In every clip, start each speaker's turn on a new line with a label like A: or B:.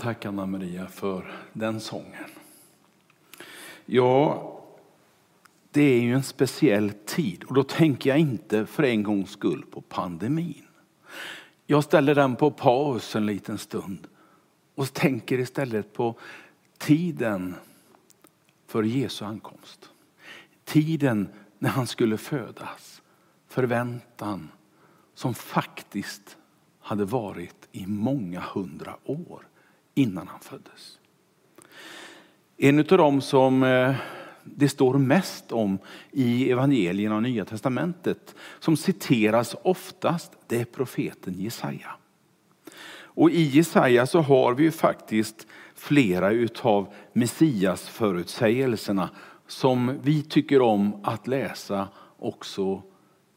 A: Tack Anna Maria för den sången. Ja, det är ju en speciell tid och då tänker jag inte för en gångs skull på pandemin. Jag ställer den på paus en liten stund och tänker istället på tiden för Jesu ankomst. Tiden när han skulle födas. Förväntan som faktiskt hade varit i många hundra år innan han föddes. En av dem som eh, det står mest om i evangelierna och Nya Testamentet, som citeras oftast, det är profeten Jesaja. Och i Jesaja så har vi ju faktiskt flera utav Messias förutsägelserna som vi tycker om att läsa också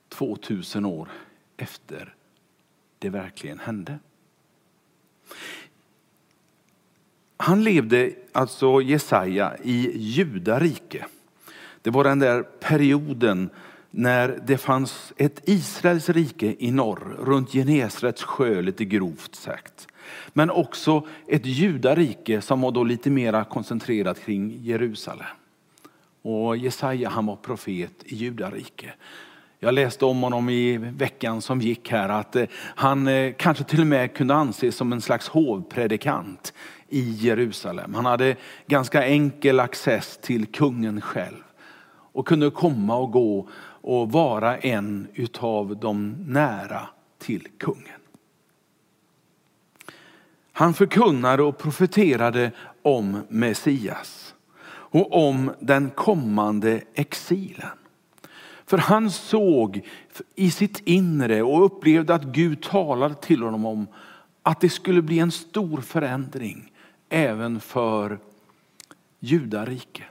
A: 2000 år efter det verkligen hände. Han levde, alltså Jesaja, i Judarike. Det var den där perioden när det fanns ett Israels rike i norr, runt Genesrets sjö lite grovt sagt. Men också ett judarike som var då lite mer koncentrerat kring Jerusalem. Och Jesaja han var profet i judarike. Jag läste om honom i veckan som gick här att eh, han eh, kanske till och med kunde anses som en slags hovpredikant i Jerusalem. Han hade ganska enkel access till kungen själv och kunde komma och gå och vara en utav de nära till kungen. Han förkunnade och profeterade om Messias och om den kommande exilen. För han såg i sitt inre och upplevde att Gud talade till honom om att det skulle bli en stor förändring även för judarike.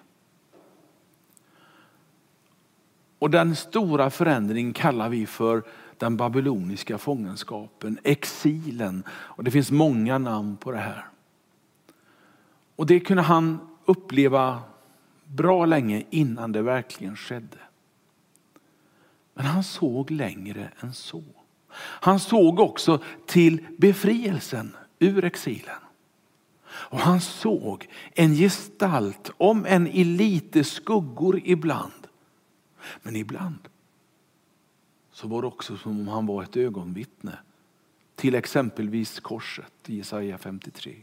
A: Och den stora förändringen kallar vi för den babyloniska fångenskapen, exilen. Och det finns många namn på det här. Och det kunde han uppleva bra länge innan det verkligen skedde. Men han såg längre än så. Han såg också till befrielsen ur exilen. Och han såg en gestalt, om en i lite skuggor ibland. Men ibland så var det också som om han var ett ögonvittne till exempelvis korset i Jesaja 53.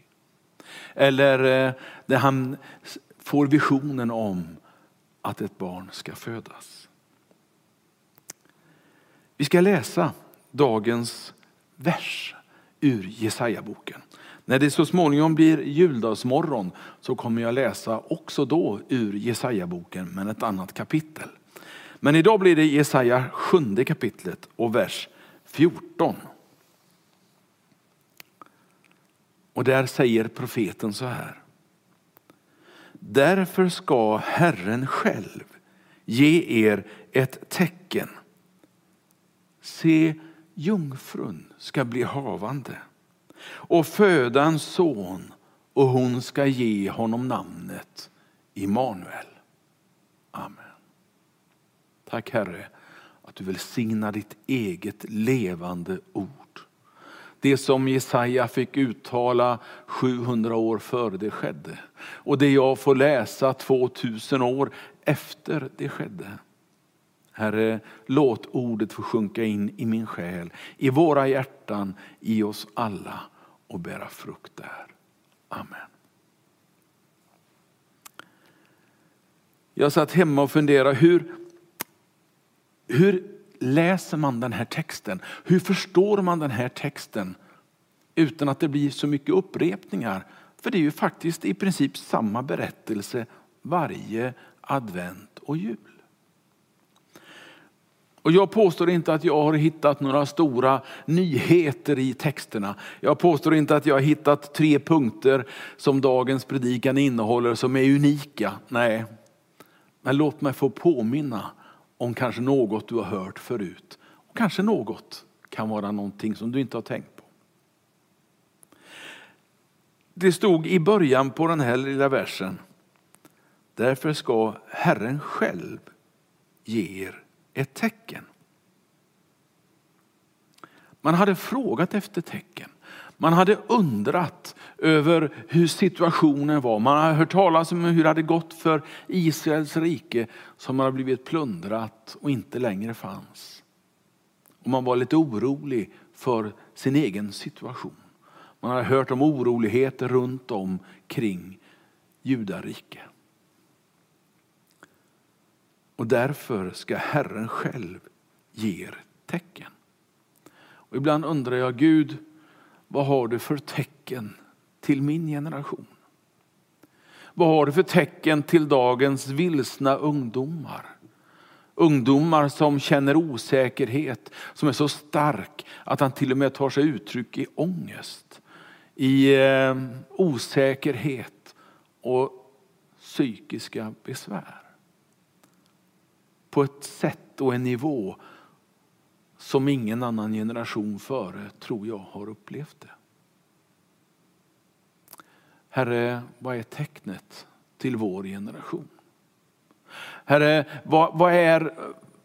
A: Eller eh, där han får visionen om att ett barn ska födas. Vi ska läsa dagens vers ur Jesaja-boken. När det så småningom blir juldagsmorgon så kommer jag läsa också då ur Jesaja-boken men ett annat kapitel. Men idag blir det Jesaja sjunde kapitlet och vers 14. Och där säger profeten så här. Därför ska Herren själv ge er ett tecken. Se, jungfrun ska bli havande och föda en son och hon ska ge honom namnet Immanuel. Amen. Tack Herre att du välsignar ditt eget levande ord. Det som Jesaja fick uttala 700 år före det skedde. Och det jag får läsa 2000 år efter det skedde. Herre, låt ordet få sjunka in i min själ, i våra hjärtan, i oss alla och bära frukt där. Amen. Jag satt hemma och funderade, hur, hur läser man den här texten? Hur förstår man den här texten utan att det blir så mycket upprepningar? För det är ju faktiskt i princip samma berättelse varje advent och jul. Och jag påstår inte att jag har hittat några stora nyheter i texterna. Jag påstår inte att jag har hittat tre punkter som dagens predikan innehåller som är unika. Nej, men låt mig få påminna om kanske något du har hört förut. Och kanske något kan vara någonting som du inte har tänkt på. Det stod i början på den här lilla versen. Därför ska Herren själv ge er ett tecken. Man hade frågat efter tecken. Man hade undrat över hur situationen var. Man hade hört talas om hur det hade gått för Israels rike som hade blivit plundrat och inte längre fanns. Och man var lite orolig för sin egen situation. Man hade hört om oroligheter runt om kring judariket. Och därför ska Herren själv ge er tecken. Och ibland undrar jag, Gud, vad har du för tecken till min generation? Vad har du för tecken till dagens vilsna ungdomar? Ungdomar som känner osäkerhet, som är så stark att han till och med tar sig uttryck i ångest, i eh, osäkerhet och psykiska besvär. På ett sätt och en nivå som ingen annan generation före, tror jag, har upplevt det. Herre, vad är tecknet till vår generation? Herre, vad, vad, är,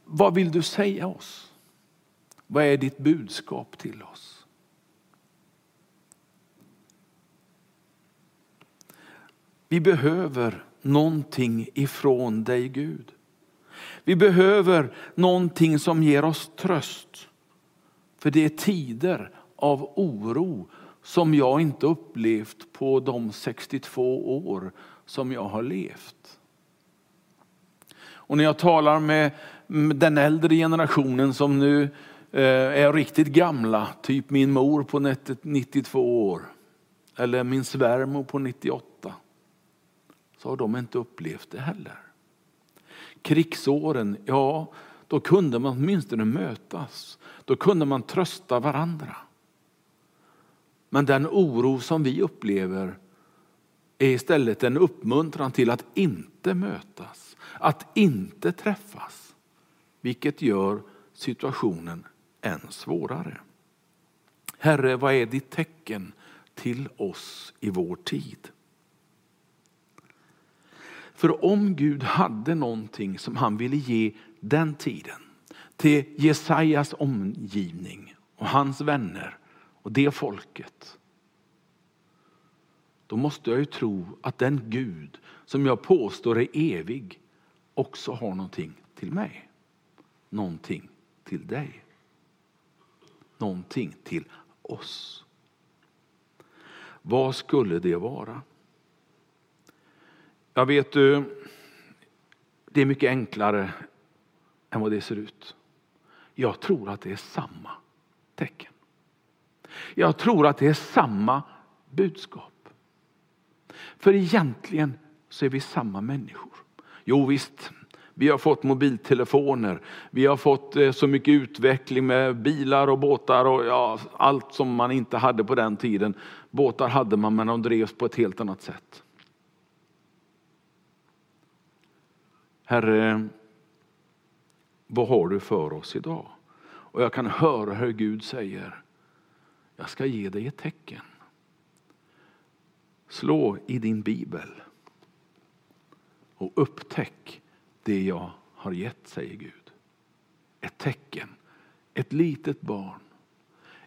A: vad vill du säga oss? Vad är ditt budskap till oss? Vi behöver någonting ifrån dig Gud. Vi behöver någonting som ger oss tröst. För det är tider av oro som jag inte upplevt på de 62 år som jag har levt. Och när jag talar med den äldre generationen som nu eh, är riktigt gamla, typ min mor på 92 år, eller min svärmor på 98, så har de inte upplevt det heller krigsåren, ja, då kunde man åtminstone mötas. Då kunde man trösta varandra. Men den oro som vi upplever är istället en uppmuntran till att inte mötas, att inte träffas. Vilket gör situationen än svårare. Herre, vad är ditt tecken till oss i vår tid? För om Gud hade någonting som han ville ge den tiden till Jesajas omgivning och hans vänner och det folket. Då måste jag ju tro att den Gud som jag påstår är evig också har någonting till mig. Någonting till dig. Någonting till oss. Vad skulle det vara? Jag vet du, det är mycket enklare än vad det ser ut. Jag tror att det är samma tecken. Jag tror att det är samma budskap. För egentligen så är vi samma människor. Jo visst, vi har fått mobiltelefoner, vi har fått eh, så mycket utveckling med bilar och båtar och ja, allt som man inte hade på den tiden. Båtar hade man men de drevs på ett helt annat sätt. Herre, vad har du för oss idag? Och jag kan höra hur Gud säger, jag ska ge dig ett tecken. Slå i din bibel och upptäck det jag har gett, säger Gud. Ett tecken, ett litet barn.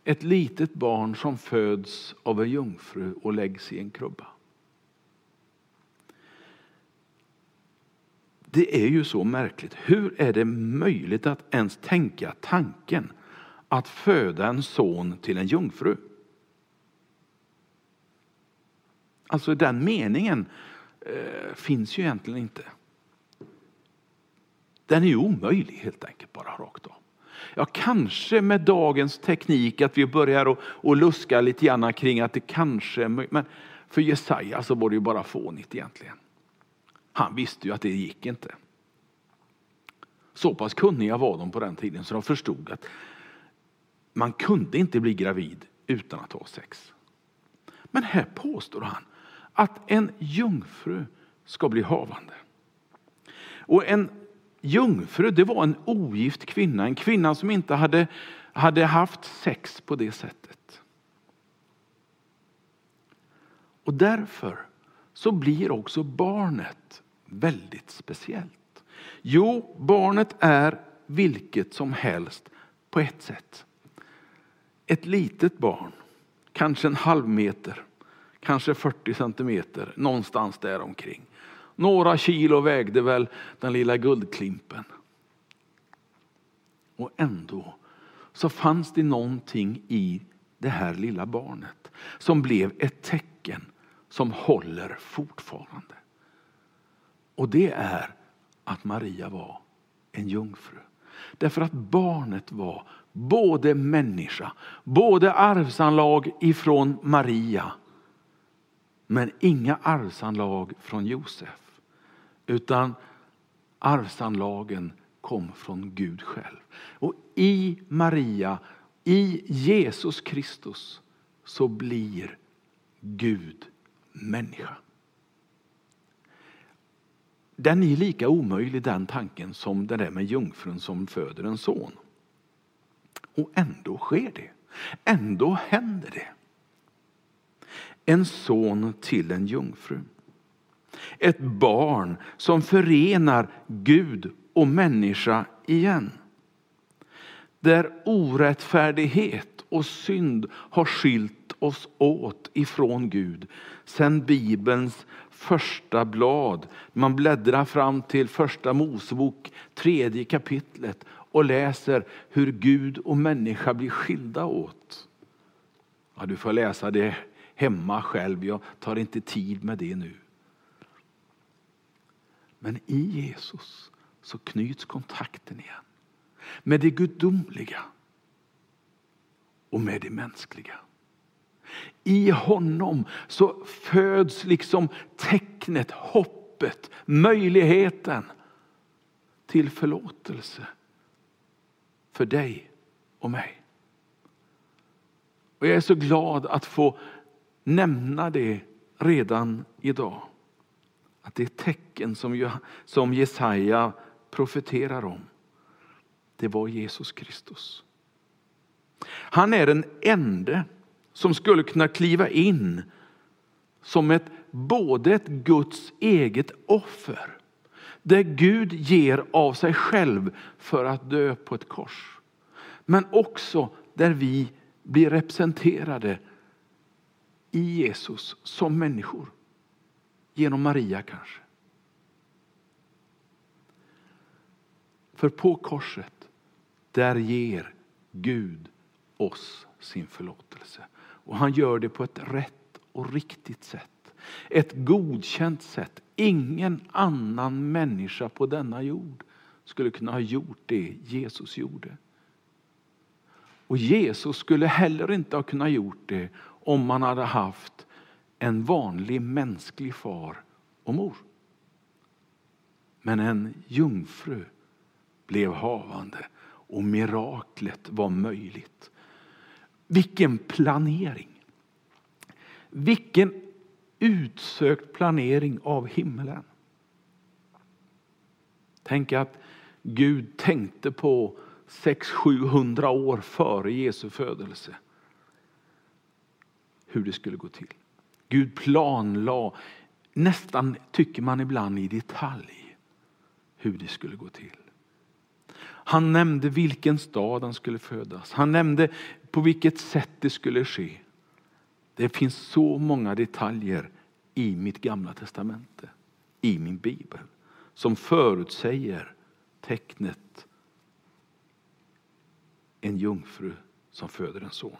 A: Ett litet barn som föds av en jungfru och läggs i en krubba. Det är ju så märkligt. Hur är det möjligt att ens tänka tanken att föda en son till en jungfru? Alltså den meningen eh, finns ju egentligen inte. Den är ju omöjlig helt enkelt, bara rakt av. Ja, kanske med dagens teknik att vi börjar att, och luska lite grann kring att det kanske är möjligt. Men för Jesaja så var det ju bara fånigt egentligen. Han visste ju att det gick inte. Så pass kunniga var de på den tiden så de förstod att man kunde inte bli gravid utan att ha sex. Men här påstår han att en jungfru ska bli havande. Och en jungfru det var en ogift kvinna, en kvinna som inte hade, hade haft sex på det sättet. Och därför så blir också barnet väldigt speciellt? Jo, barnet är vilket som helst på ett sätt. Ett litet barn kanske en halv meter, kanske 40 centimeter, någonstans där omkring. Några kilo vägde väl den lilla guldklimpen. Och ändå så fanns det någonting i det här lilla barnet som blev ett tecken som håller fortfarande. Och det är att Maria var en jungfru. Därför att barnet var både människa, både arvsanlag ifrån Maria, men inga arvsanlag från Josef. Utan arvsanlagen kom från Gud själv. Och i Maria, i Jesus Kristus, så blir Gud människa. Den är lika omöjlig den tanken som det där med jungfrun som föder en son. Och ändå sker det. Ändå händer det. En son till en jungfru. Ett barn som förenar Gud och människa igen. Där orättfärdighet och synd har skilt oss åt ifrån Gud sen Bibelns första blad. Man bläddrar fram till första Mosebok, tredje kapitlet och läser hur Gud och människa blir skilda åt. Ja, du får läsa det hemma själv, jag tar inte tid med det nu. Men i Jesus så knyts kontakten igen med det gudomliga och med det mänskliga. I honom så föds liksom tecknet, hoppet, möjligheten till förlåtelse för dig och mig. Och jag är så glad att få nämna det redan idag. Att det tecken som, som Jesaja profeterar om, det var Jesus Kristus. Han är den ende som skulle kunna kliva in som ett, både ett Guds eget offer, där Gud ger av sig själv för att dö på ett kors. Men också där vi blir representerade i Jesus som människor. Genom Maria kanske. För på korset, där ger Gud oss sin förlåtelse. Och han gör det på ett rätt och riktigt sätt. Ett godkänt sätt. Ingen annan människa på denna jord skulle kunna ha gjort det Jesus gjorde. Och Jesus skulle heller inte ha kunnat gjort det om man hade haft en vanlig mänsklig far och mor. Men en jungfru blev havande och miraklet var möjligt. Vilken planering! Vilken utsökt planering av himlen. Tänk att Gud tänkte på 600-700 år före Jesu födelse hur det skulle gå till. Gud planlade, nästan tycker man ibland i detalj, hur det skulle gå till. Han nämnde vilken stad han skulle födas. Han nämnde på vilket sätt det skulle ske. Det finns så många detaljer i mitt gamla testamente, i min bibel, som förutsäger tecknet en jungfru som föder en son.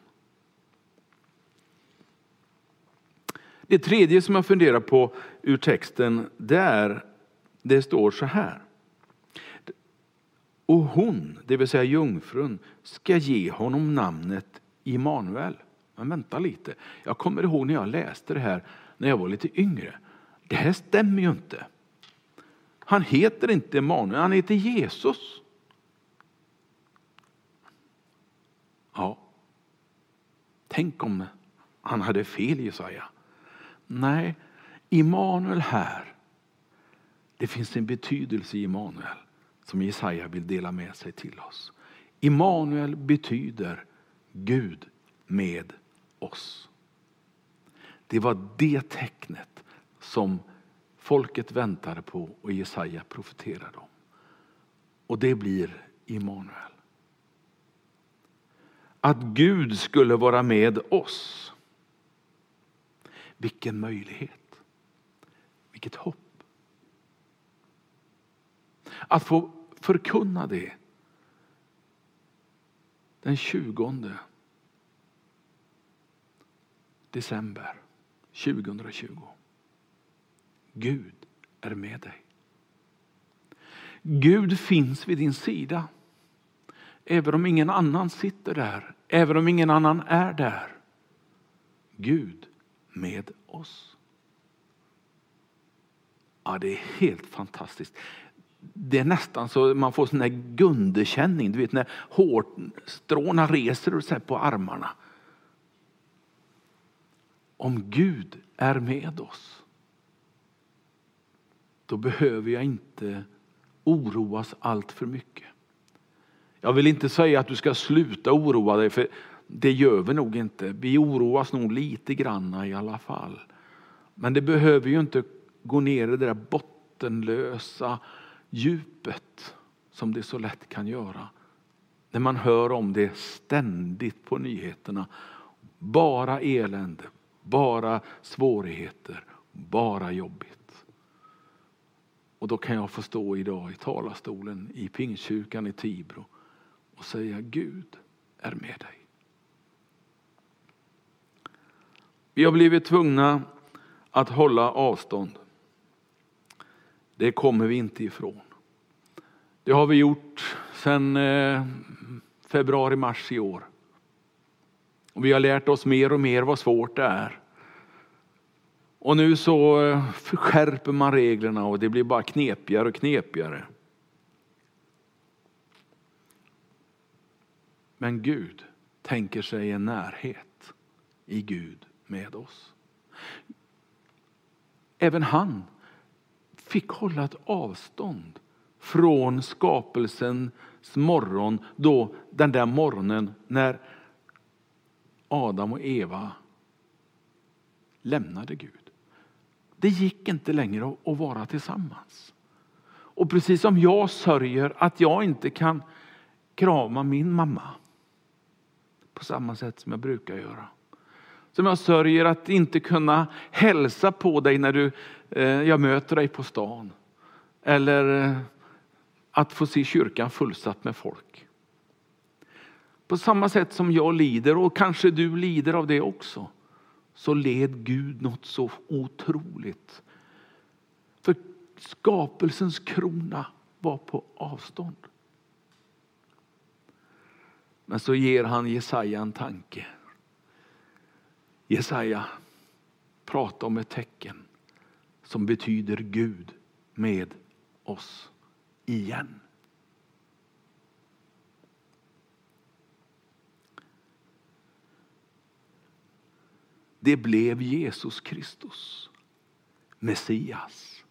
A: Det tredje som jag funderar på ur texten, det är, det står så här. Och hon, det vill säga jungfrun, ska ge honom namnet Immanuel. Men vänta lite, jag kommer ihåg när jag läste det här när jag var lite yngre. Det här stämmer ju inte. Han heter inte Immanuel, han heter Jesus. Ja, tänk om han hade fel Jesaja. Nej, Immanuel här, det finns en betydelse i Immanuel som Jesaja vill dela med sig till oss. Immanuel betyder Gud med oss. Det var det tecknet som folket väntade på och Jesaja profeterade om. Och det blir Immanuel. Att Gud skulle vara med oss. Vilken möjlighet. Vilket hopp. Att få förkunna det den 20 december 2020. Gud är med dig. Gud finns vid din sida. Även om ingen annan sitter där, även om ingen annan är där. Gud med oss. Ja, det är helt fantastiskt. Det är nästan så man får sån där gunderkänning, du vet när hårstråna reser sig på armarna. Om Gud är med oss, då behöver jag inte oroas allt för mycket. Jag vill inte säga att du ska sluta oroa dig, för det gör vi nog inte. Vi oroas nog lite granna i alla fall. Men det behöver ju inte gå ner i det där bottenlösa djupet som det så lätt kan göra. När man hör om det ständigt på nyheterna. Bara elände, bara svårigheter, bara jobbigt. Och då kan jag få stå idag i talarstolen i Pingstkyrkan i Tibro och säga Gud är med dig. Vi har blivit tvungna att hålla avstånd. Det kommer vi inte ifrån. Det har vi gjort sedan eh, februari, mars i år. Och vi har lärt oss mer och mer vad svårt det är. Och nu så eh, skärper man reglerna och det blir bara knepigare och knepigare. Men Gud tänker sig en närhet i Gud med oss. Även han fick hålla ett avstånd från skapelsens morgon, då den där morgonen när Adam och Eva lämnade Gud. Det gick inte längre att vara tillsammans. Och precis som jag sörjer att jag inte kan krama min mamma på samma sätt som jag brukar göra. Som jag sörjer att inte kunna hälsa på dig när du, eh, jag möter dig på stan. Eller eh, att få se kyrkan fullsatt med folk. På samma sätt som jag lider, och kanske du lider av det också, så led Gud något så otroligt. För skapelsens krona var på avstånd. Men så ger han Jesaja en tanke. Jesaja pratar om ett tecken som betyder Gud med oss igen. Det blev Jesus Kristus, Messias.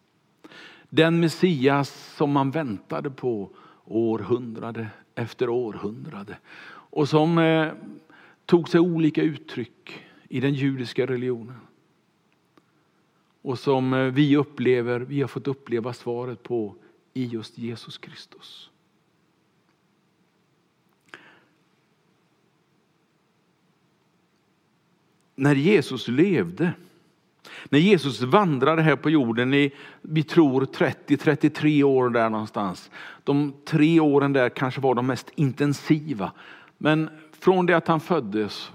A: Den Messias som man väntade på århundrade efter århundrade och som eh, tog sig olika uttryck i den judiska religionen. Och som eh, vi upplever, vi har fått uppleva svaret på i just Jesus Kristus. När Jesus levde, när Jesus vandrade här på jorden i, vi tror 30-33 år där någonstans. De tre åren där kanske var de mest intensiva. Men från det att han föddes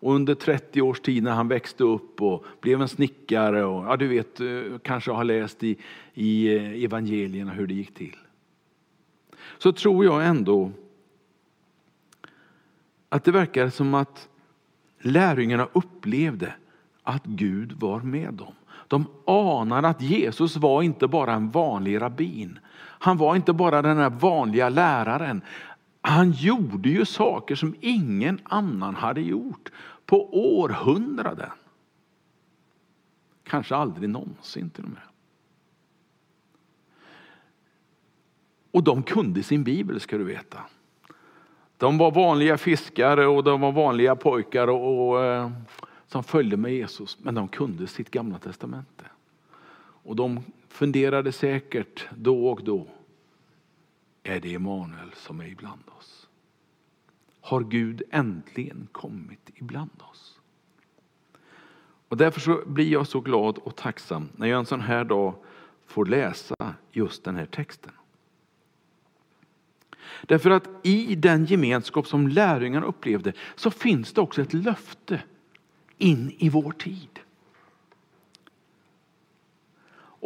A: och under 30 års tid när han växte upp och blev en snickare och ja, du vet, eh, kanske har läst i, i eh, evangelierna hur det gick till. Så tror jag ändå att det verkar som att lärjungarna upplevde att Gud var med dem. De anade att Jesus var inte bara en vanlig rabbin. Han var inte bara den här vanliga läraren. Han gjorde ju saker som ingen annan hade gjort på århundraden. Kanske aldrig någonsin till och med. Och de kunde sin bibel ska du veta. De var vanliga fiskare och de var vanliga pojkar och, och eh, som följde med Jesus. Men de kunde sitt gamla testamente. Och de funderade säkert då och då. Är det Emanuel som är ibland oss? Har Gud äntligen kommit ibland oss? Och därför så blir jag så glad och tacksam när jag en sån här dag får läsa just den här texten. Därför att i den gemenskap som lärjungarna upplevde så finns det också ett löfte in i vår tid.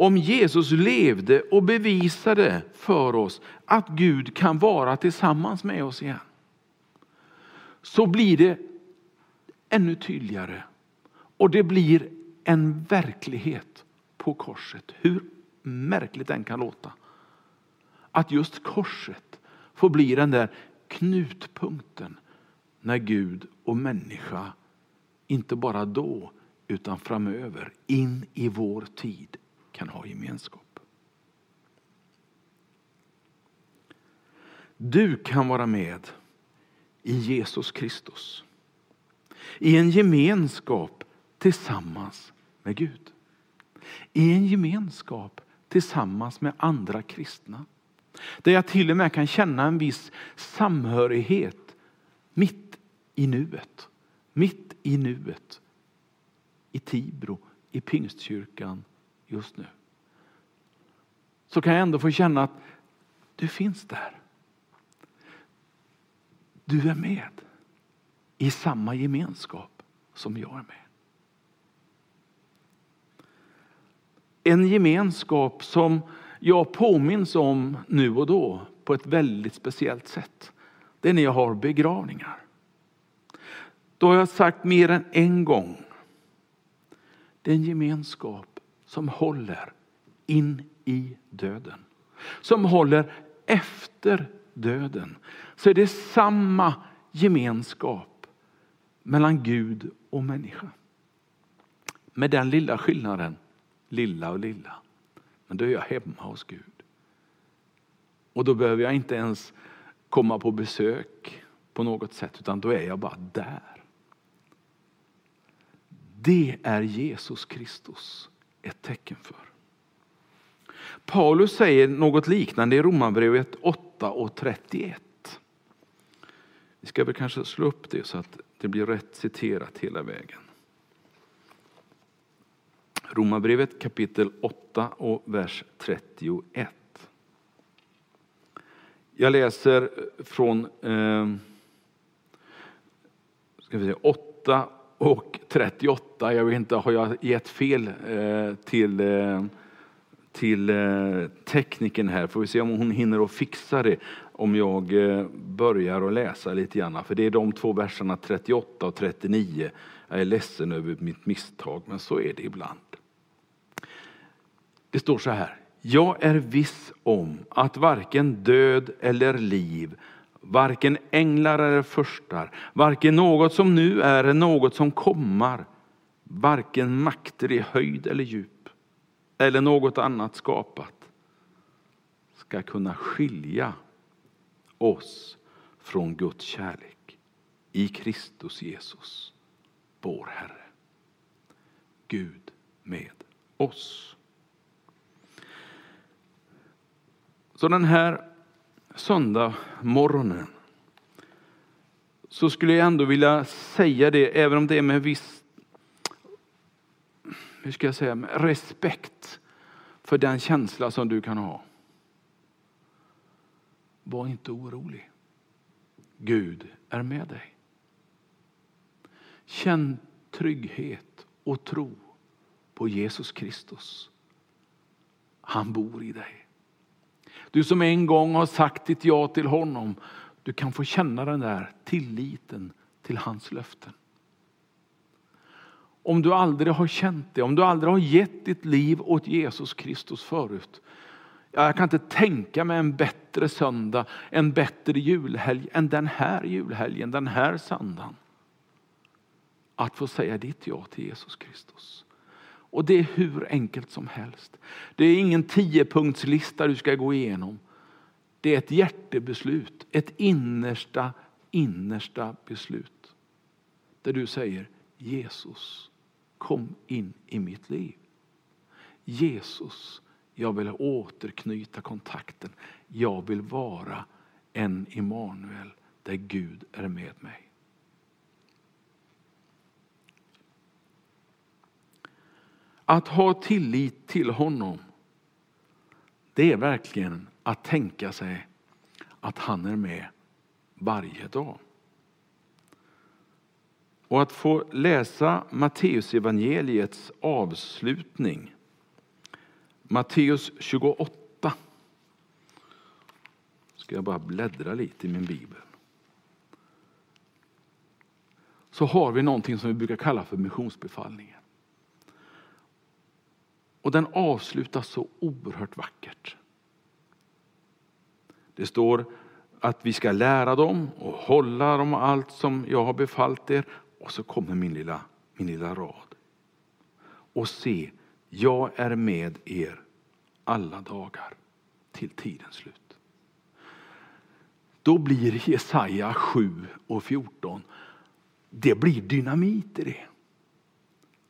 A: Om Jesus levde och bevisade för oss att Gud kan vara tillsammans med oss igen så blir det ännu tydligare och det blir en verklighet på korset. Hur märkligt den kan låta. Att just korset får bli den där knutpunkten när Gud och människa, inte bara då utan framöver, in i vår tid kan ha gemenskap. Du kan vara med i Jesus Kristus. I en gemenskap tillsammans med Gud. I en gemenskap tillsammans med andra kristna. Där jag till och med kan känna en viss samhörighet mitt i nuet. Mitt i nuet. I Tibro, i Pingstkyrkan just nu. Så kan jag ändå få känna att du finns där. Du är med i samma gemenskap som jag är med. En gemenskap som jag påminns om nu och då på ett väldigt speciellt sätt. Det är när jag har begravningar. Då har jag sagt mer än en gång. Det är en gemenskap som håller in i döden. Som håller efter döden. Så är det samma gemenskap mellan Gud och människa. Med den lilla skillnaden, lilla och lilla, men då är jag hemma hos Gud. Och då behöver jag inte ens komma på besök på något sätt, utan då är jag bara där. Det är Jesus Kristus ett tecken för. Paulus säger något liknande i Romarbrevet 8 och 31. Vi ska väl kanske slå upp det så att det blir rätt citerat hela vägen. Romarbrevet kapitel 8 och vers 31. Jag läser från eh, ska vi säga, 8 och 38. Jag vet inte, har jag gett fel eh, till, eh, till eh, tekniken här? Får vi se om hon hinner att fixa det om jag eh, börjar att läsa lite grann. För det är de två verserna 38 och 39. Jag är ledsen över mitt misstag, men så är det ibland. Det står så här. Jag är viss om att varken död eller liv, varken änglar eller förstar, varken något som nu är eller något som kommer, varken makter i höjd eller djup eller något annat skapat ska kunna skilja oss från Guds kärlek i Kristus Jesus, vår Herre. Gud med oss. Så den här söndag morgonen så skulle jag ändå vilja säga det, även om det är med viss hur ska jag säga, med respekt för den känsla som du kan ha. Var inte orolig. Gud är med dig. Känn trygghet och tro på Jesus Kristus. Han bor i dig. Du som en gång har sagt ditt ja till honom, du kan få känna den där tilliten till hans löften. Om du aldrig har känt det, om du aldrig har gett ditt liv åt Jesus Kristus förut. Jag kan inte tänka mig en bättre söndag, en bättre julhelg än den här julhelgen, den här söndagen. Att få säga ditt ja till Jesus Kristus. Och det är hur enkelt som helst. Det är ingen tiopunktslista du ska gå igenom. Det är ett hjärtebeslut, ett innersta, innersta beslut. Där du säger Jesus, kom in i mitt liv. Jesus, jag vill återknyta kontakten. Jag vill vara en Immanuel där Gud är med mig. Att ha tillit till honom, det är verkligen att tänka sig att han är med varje dag. Och att få läsa Matteusevangeliets avslutning, Matteus 28. Ska jag bara bläddra lite i min bibel. Så har vi någonting som vi brukar kalla för missionsbefallningen. Och den avslutas så oerhört vackert. Det står att vi ska lära dem och hålla dem allt som jag har befallt er. Och så kommer min lilla, min lilla rad. Och se, jag är med er alla dagar till tidens slut. Då blir Jesaja 7 och 14, det blir dynamit i det.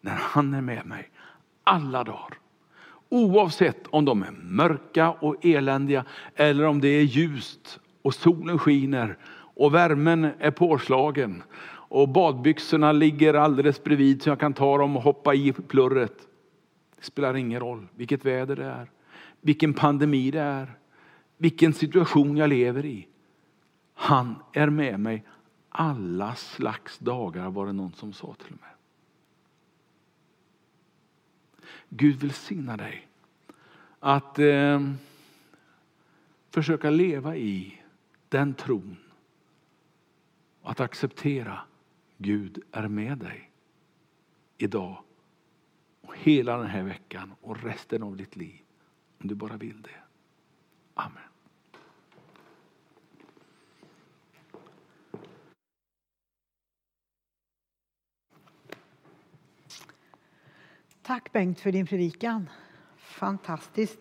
A: När han är med mig alla dagar. Oavsett om de är mörka och eländiga eller om det är ljust och solen skiner och värmen är påslagen och badbyxorna ligger alldeles bredvid så jag kan ta dem och hoppa i plurret. Det spelar ingen roll vilket väder det är, vilken pandemi det är, vilken situation jag lever i. Han är med mig alla slags dagar var det någon som sa till mig. Gud välsigna dig att eh, försöka leva i den tron. Att acceptera Gud är med dig idag och hela den här veckan och resten av ditt liv. Om du bara vill det. Amen.
B: Tack Bengt för din predikan. Fantastiskt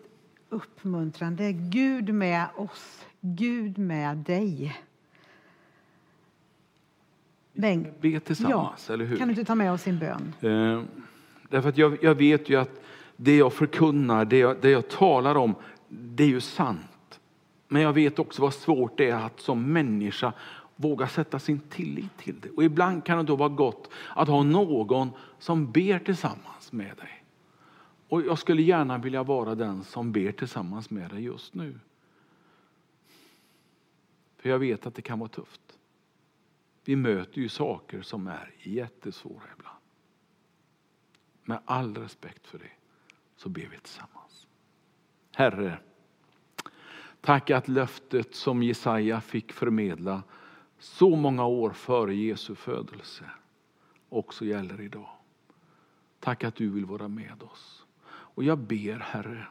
B: uppmuntrande. Gud med oss, Gud med dig.
A: Bengt, be tillsammans,
B: ja.
A: eller hur?
B: Kan du inte ta med oss sin bön?
A: Eh, därför att jag, jag, vet ju att det jag förkunnar, det jag, det jag talar om, det är ju sant. Men jag vet också vad svårt det är att som människa våga sätta sin tillit till det. Och ibland kan det då vara gott att ha någon som ber tillsammans med dig. Och jag skulle gärna vilja vara den som ber tillsammans med dig just nu. För jag vet att det kan vara tufft. Vi möter ju saker som är jättesvåra ibland. Med all respekt för det så ber vi tillsammans. Herre, tack att löftet som Jesaja fick förmedla så många år före Jesu födelse också gäller idag. Tack att du vill vara med oss. Och jag ber Herre,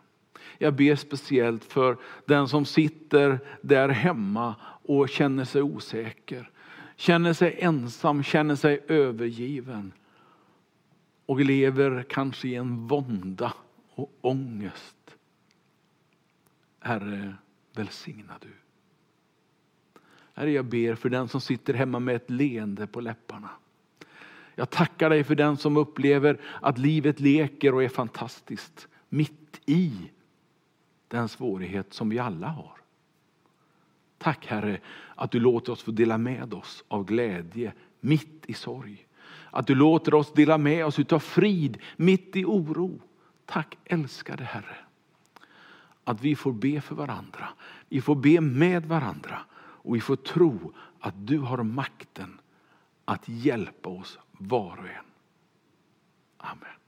A: jag ber speciellt för den som sitter där hemma och känner sig osäker, känner sig ensam, känner sig övergiven och lever kanske i en vånda och ångest. Herre, välsigna du. Herre, jag ber för den som sitter hemma med ett leende på läpparna. Jag tackar dig för den som upplever att livet leker och är fantastiskt mitt i den svårighet som vi alla har. Tack Herre att du låter oss få dela med oss av glädje mitt i sorg. Att du låter oss dela med oss av frid mitt i oro. Tack älskade Herre. Att vi får be för varandra. Vi får be med varandra. Och vi får tro att du har makten att hjälpa oss var och en. Amen.